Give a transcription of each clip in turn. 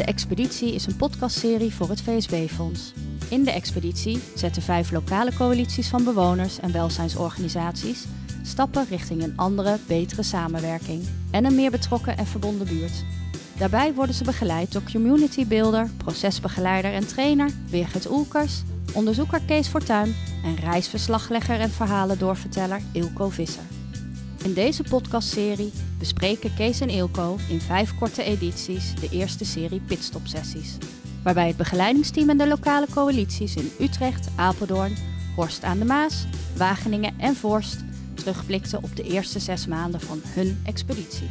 De Expeditie is een podcastserie voor het VSB-fonds. In de expeditie zetten vijf lokale coalities van bewoners en welzijnsorganisaties stappen richting een andere, betere samenwerking en een meer betrokken en verbonden buurt. Daarbij worden ze begeleid door community builder, procesbegeleider en trainer Birgit Oelkers, onderzoeker Kees Fortuyn en reisverslaglegger en verhalendoorverteller Ilko Visser. In deze podcastserie bespreken Kees en Ilko in vijf korte edities de eerste serie pitstop-sessies. Waarbij het begeleidingsteam en de lokale coalities in Utrecht, Apeldoorn, Horst aan de Maas, Wageningen en Vorst terugblikten op de eerste zes maanden van hun expeditie.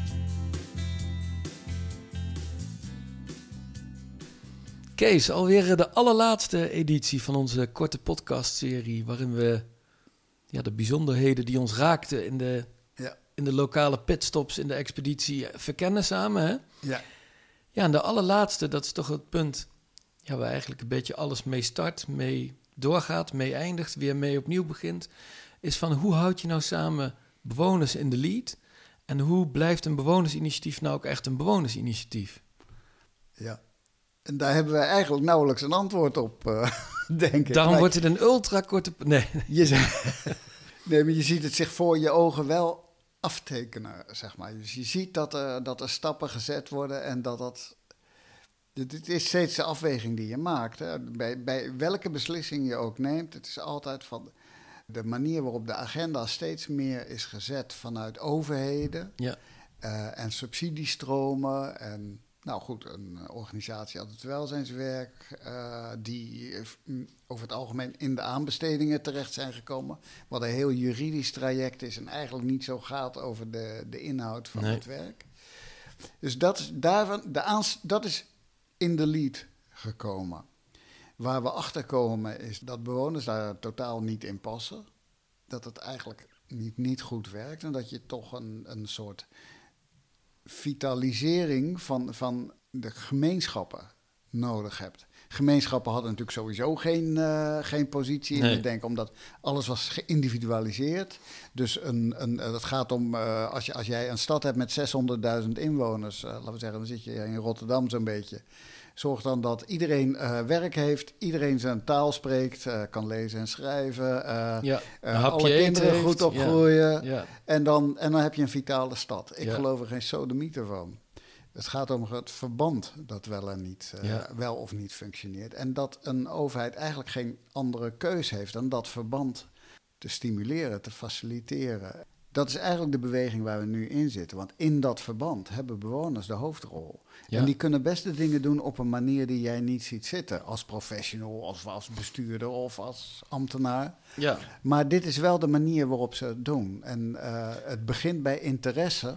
Kees, alweer de allerlaatste editie van onze korte podcastserie, waarin we ja, de bijzonderheden die ons raakten in de. In de lokale pitstops in de expeditie verkennen samen. Hè? Ja. Ja, en de allerlaatste, dat is toch het punt ja, waar eigenlijk een beetje alles mee start, mee doorgaat, mee eindigt, weer mee opnieuw begint, is van hoe houd je nou samen bewoners in de lead en hoe blijft een bewonersinitiatief nou ook echt een bewonersinitiatief? ja. En daar hebben wij eigenlijk nauwelijks een antwoord op, eh, denk ik. Daarom wordt het een ultra korte... Nee, je, nee, maar je ziet het zich voor je ogen wel aftekenen, zeg maar. Dus je ziet dat er, dat er stappen gezet worden en dat dat... Dit is steeds de afweging die je maakt. Hè. Bij, bij welke beslissing je ook neemt, het is altijd van... De manier waarop de agenda steeds meer is gezet vanuit overheden... ja. Eh, en subsidiestromen. En nou goed, een eh, organisatie had het welzijnswerk, eh, die eh, mm, over het algemeen in de aanbestedingen terecht zijn gekomen. Wat een heel juridisch traject is en eigenlijk niet zo gaat over de, de inhoud van Nee. het werk. Dus dat is, daarvan, de aans, dat is in de lead gekomen. Waar we achter komen is dat bewoners daar totaal niet in passen. Dat het eigenlijk niet, niet goed werkt en dat je toch een, een soort vitalisering van, van de gemeenschappen nodig hebt. Gemeenschappen hadden natuurlijk sowieso geen, eh, geen positie in het denken, omdat alles was geïndividualiseerd. Dus een, een, eh, dat gaat om, eh, als, je, als jij een stad hebt met 600.000 inwoners, laten we zeggen, dan zit je in Rotterdam zo'n beetje. Zorg dan dat iedereen eh, werk heeft, iedereen zijn taal spreekt, eh, kan lezen en schrijven, ja. hapje alle kinderen heeft. goed opgroeien. Ja. En dan, en dan heb je een vitale stad. Ik geloof er geen sodemieter van. Het gaat om het verband dat wel en niet, wel of niet functioneert. En dat een overheid eigenlijk geen andere keus heeft dan dat verband te stimuleren, te faciliteren. Dat is eigenlijk de beweging waar we nu in zitten. Want in dat verband hebben bewoners de hoofdrol. Ja. En die kunnen best de dingen doen op een manier die jij niet ziet zitten. Als professional, of als bestuurder of als ambtenaar. ja. Maar dit is wel de manier waarop ze het doen. En eh, het begint bij interesse.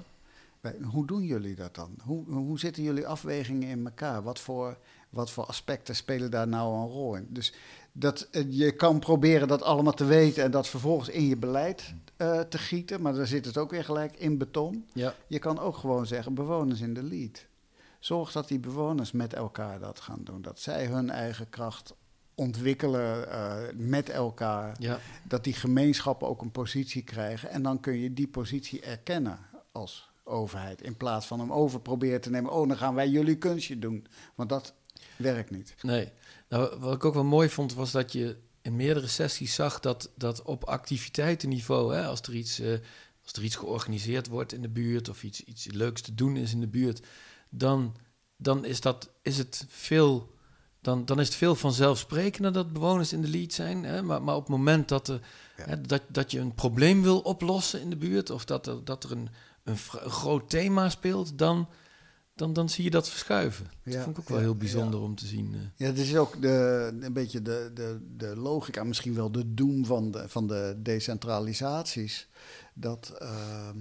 Bij, hoe doen jullie dat dan? Hoe, hoe zitten jullie afwegingen in elkaar? Wat voor, wat voor aspecten spelen daar nou een rol in? Dus dat, eh, je kan proberen dat allemaal te weten en dat vervolgens in je beleid eh, te gieten. Maar dan zit het ook weer gelijk in beton. ja. Je kan ook gewoon zeggen, bewoners in de lead. Zorg dat die bewoners met elkaar dat gaan doen. Dat zij hun eigen kracht ontwikkelen eh, met elkaar. ja. Dat die gemeenschappen ook een positie krijgen. En dan kun je die positie erkennen als overheid. In plaats van hem over proberen te nemen. Oh, dan gaan wij jullie kunstje doen. Want dat werkt niet. Nee. Nou, wat ik ook wel mooi vond, was dat je in meerdere sessies zag dat, dat op activiteitenniveau, hè, als, er iets, eh, als er iets georganiseerd wordt in de buurt of iets, iets leuks te doen is in de buurt, dan, dan is, dat, is het veel. Dan, dan is het veel vanzelfsprekender dat bewoners in de lead zijn. Hè? Maar, maar op het moment dat, er, Ja. hè, dat, dat je een probleem wil oplossen in de buurt, of dat er, dat er een, een groot thema speelt, dan, dan, dan zie je dat verschuiven. Dat Ja, vond ik ook wel ja, heel bijzonder om te zien. eh. Ja, het is ook de, een beetje de, de, de logica, misschien wel de doem van de, van de decentralisaties. Dat ehm,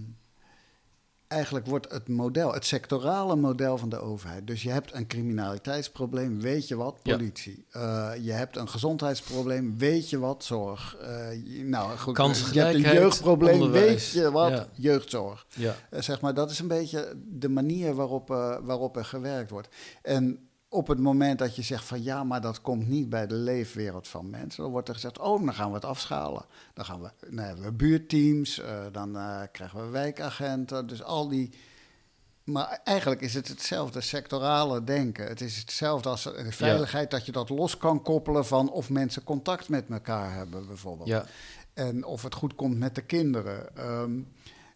eigenlijk wordt het model, het sectorale model van de overheid. Dus je hebt een criminaliteitsprobleem, weet je wat, Ja. politie. Eh, je hebt een gezondheidsprobleem, weet je wat, zorg. Je- nou goed, je hebt een jeugdprobleem, onderwijs. weet je wat, Ja. jeugdzorg. Ja, Eh, zeg maar, dat is een beetje de manier waarop, waarop er gewerkt wordt. En op het moment dat je zegt van ja, maar dat komt niet bij de leefwereld van mensen, dan wordt er gezegd, oh, dan gaan we het afschalen. Dan gaan we, dan hebben we buurteams, eh, dan eh, krijgen we wijkagenten. Dus al die maar eigenlijk is het hetzelfde sectorale denken. Het is hetzelfde als de veiligheid dat je dat los kan koppelen van of mensen contact met elkaar hebben, bijvoorbeeld. Ja. En of het goed komt met de kinderen. Ehm,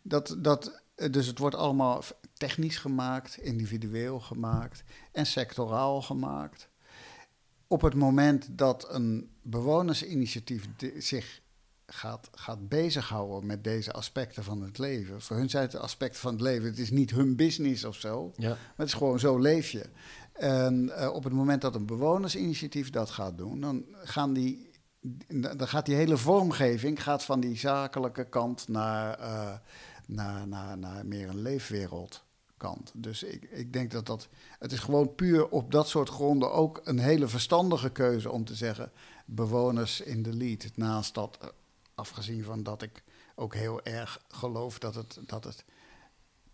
dat, dat, dus het wordt allemaal technisch gemaakt, individueel gemaakt en sectoraal gemaakt. Op het moment dat een bewonersinitiatief zich gaat, gaat bezighouden met deze aspecten van het leven. Voor hun zijn het aspecten van het leven. Het is niet hun business of zo. Ja. Maar het is gewoon zo leef je. En uh, op het moment dat een bewonersinitiatief dat gaat doen, dan, gaan die, dan gaat die hele vormgeving gaat van die zakelijke kant naar, uh, naar, naar, naar meer een leefwereld. Kant. Dus ik, ik denk dat dat. Het is gewoon puur op dat soort gronden ook een hele verstandige keuze om te zeggen. bewoners in de lead. Naast dat afgezien van dat ik ook heel erg geloof dat het, dat het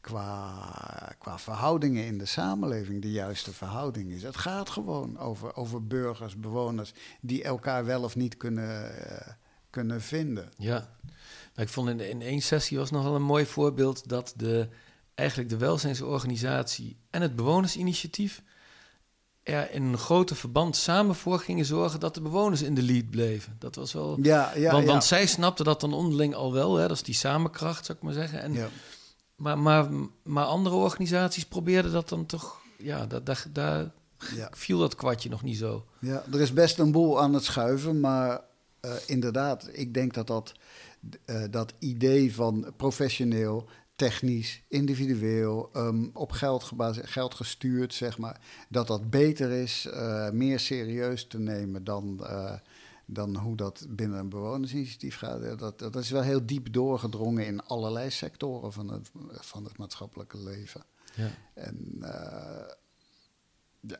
qua, qua verhoudingen in de samenleving de juiste verhouding is. Het gaat gewoon over, over burgers, bewoners die elkaar wel of niet kunnen, uh, kunnen vinden. Ja, maar ik vond in, in één sessie was nog wel een mooi voorbeeld dat de, eigenlijk de welzijnsorganisatie en het bewonersinitiatief er in een grote verband samen voor gingen zorgen dat de bewoners in de lead bleven. Dat was wel. Ja, ja, want, ja. want zij snapten dat dan onderling al wel, hè, dat is die samenkracht, zou ik maar zeggen. En, Ja. maar, maar, maar andere organisaties probeerden dat dan toch. Ja, dat, dat, daar Ja. viel dat kwartje nog niet zo. Ja, er is best een boel aan het schuiven, maar eh, inderdaad, ik denk dat dat, eh, dat idee van professioneel, technisch, individueel, ehm, op geld, gebaseerd, geld gestuurd, zeg maar, dat dat beter is, eh, meer serieus te nemen dan, eh, dan hoe dat binnen een bewonersinitiatief gaat. Dat, dat is wel heel diep doorgedrongen in allerlei sectoren van het, van het maatschappelijke leven. Ja. En ja,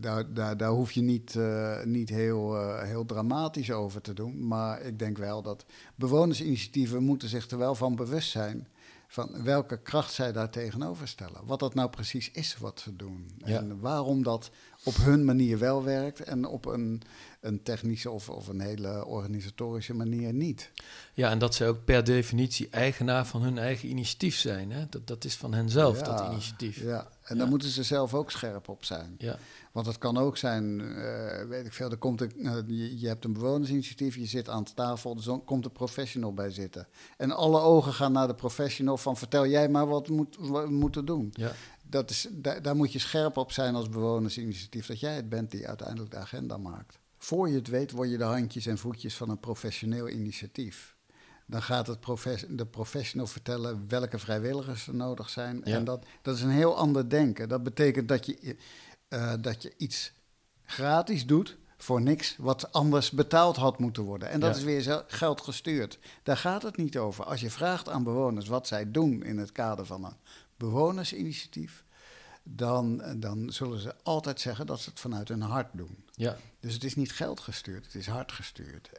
daar, daar, daar hoef je niet, eh, niet heel, eh, heel dramatisch over te doen. Maar ik denk wel dat bewonersinitiatieven moeten zich er wel van bewust zijn van welke kracht zij daar tegenover stellen. Wat dat nou precies is wat ze doen. Ja. En waarom dat op hun manier wel werkt en op een, een technische of, of een hele organisatorische manier niet. ja, en dat zij ook per definitie eigenaar van hun eigen initiatief zijn. Hè? Dat, dat is van henzelf, Ja, dat initiatief. Ja, en Ja. daar moeten ze zelf ook scherp op zijn. Ja. Want het kan ook zijn, eh, weet ik veel, er komt een, eh, je, je hebt een bewonersinitiatief, je zit aan de tafel, er komt een professional bij zitten. En alle ogen gaan naar de professional van vertel jij maar wat we, moet, we moeten doen. Ja. Dat is, daar, daar moet je scherp op zijn als bewonersinitiatief, dat jij het bent die uiteindelijk de agenda maakt. Voor je het weet word je de handjes en voetjes van een professioneel initiatief. Dan gaat het profes- de professional vertellen welke vrijwilligers er nodig zijn. Ja. En dat, dat is een heel ander denken. Dat betekent dat je, eh, dat je iets gratis doet voor niks wat anders betaald had moeten worden. En dat Ja. is weer geld gestuurd. Daar gaat het niet over. Als je vraagt aan bewoners wat zij doen in het kader van een bewonersinitiatief, dan, dan zullen ze altijd zeggen dat ze het vanuit hun hart doen. Ja. Dus het is niet geld gestuurd, het is hart gestuurd.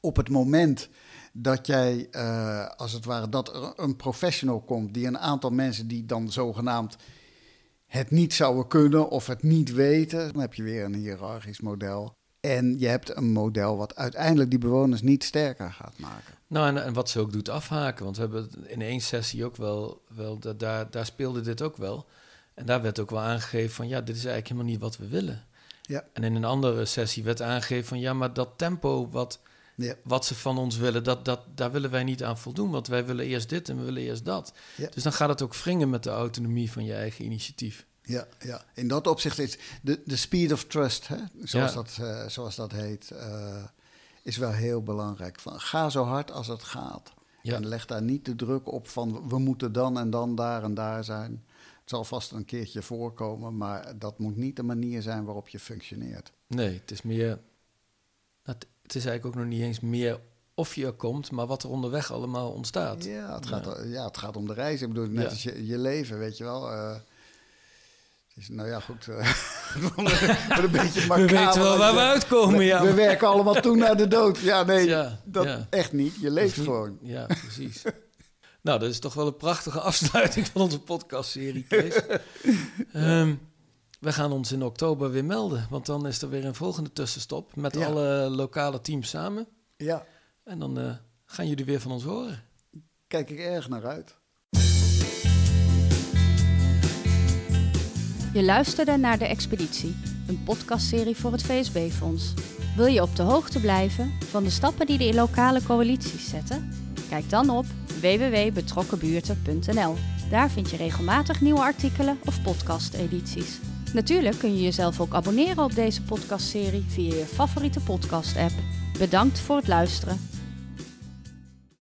Op het moment dat jij, eh, als het ware, dat er een professional komt die een aantal mensen die dan zogenaamd het niet zouden kunnen of het niet weten, dan heb je weer een hiërarchisch model. En je hebt een model wat uiteindelijk die bewoners niet sterker gaat maken. Nou, en, en wat ze ook doet afhaken. Want we hebben in één sessie ook wel, wel da- daar, daar speelde dit ook wel. En daar werd ook wel aangegeven van, ja, dit is eigenlijk helemaal niet wat we willen. Ja. En in een andere sessie werd aangegeven van, ja, maar dat tempo wat, Ja. wat ze van ons willen, dat, dat, daar willen wij niet aan voldoen. Want wij willen eerst dit en we willen eerst dat. Ja. Dus dan gaat het ook wringen met de autonomie van je eigen initiatief. Ja, ja, in dat opzicht is de, de speed of trust, hè, zoals, Ja. dat, eh, zoals dat heet, eh, is wel heel belangrijk. Van, ga zo hard als het gaat. Ja. En leg daar niet de druk op van we moeten dan en dan daar en daar zijn. Het zal vast een keertje voorkomen, maar dat moet niet de manier zijn waarop je functioneert. Nee, het is meer. nou, Het het is eigenlijk ook nog niet eens meer of je er komt, maar wat er onderweg allemaal ontstaat. Ja, het gaat, ja, het gaat om de reis. Ik bedoel, net Ja. als je, je leven, weet je wel. eh, nou ja, goed. eh, een beetje We weten wel waar we uitkomen, we, ja. we werken allemaal toe naar de dood. Ja, nee, Ja, dat ja. echt niet. Je leeft niet? gewoon. Ja, precies. nou, dat is toch wel een prachtige afsluiting van onze podcastserie, Kees. Ehm, we gaan ons in oktober weer melden, want dan is er weer een volgende tussenstop met alle lokale teams samen. Ja, En dan eh, gaan jullie weer van ons horen. kijk ik erg naar uit. Je luisterde naar De Expeditie, een podcastserie voor het VSB-fonds. Wil je op de hoogte blijven van de stappen die de lokale coalities zetten? Kijk dan op www.betrokkenbuurten.nl. Daar vind je regelmatig nieuwe artikelen of podcast-edities. Natuurlijk kun je jezelf ook abonneren op deze podcastserie via je favoriete podcast-app. Bedankt voor het luisteren.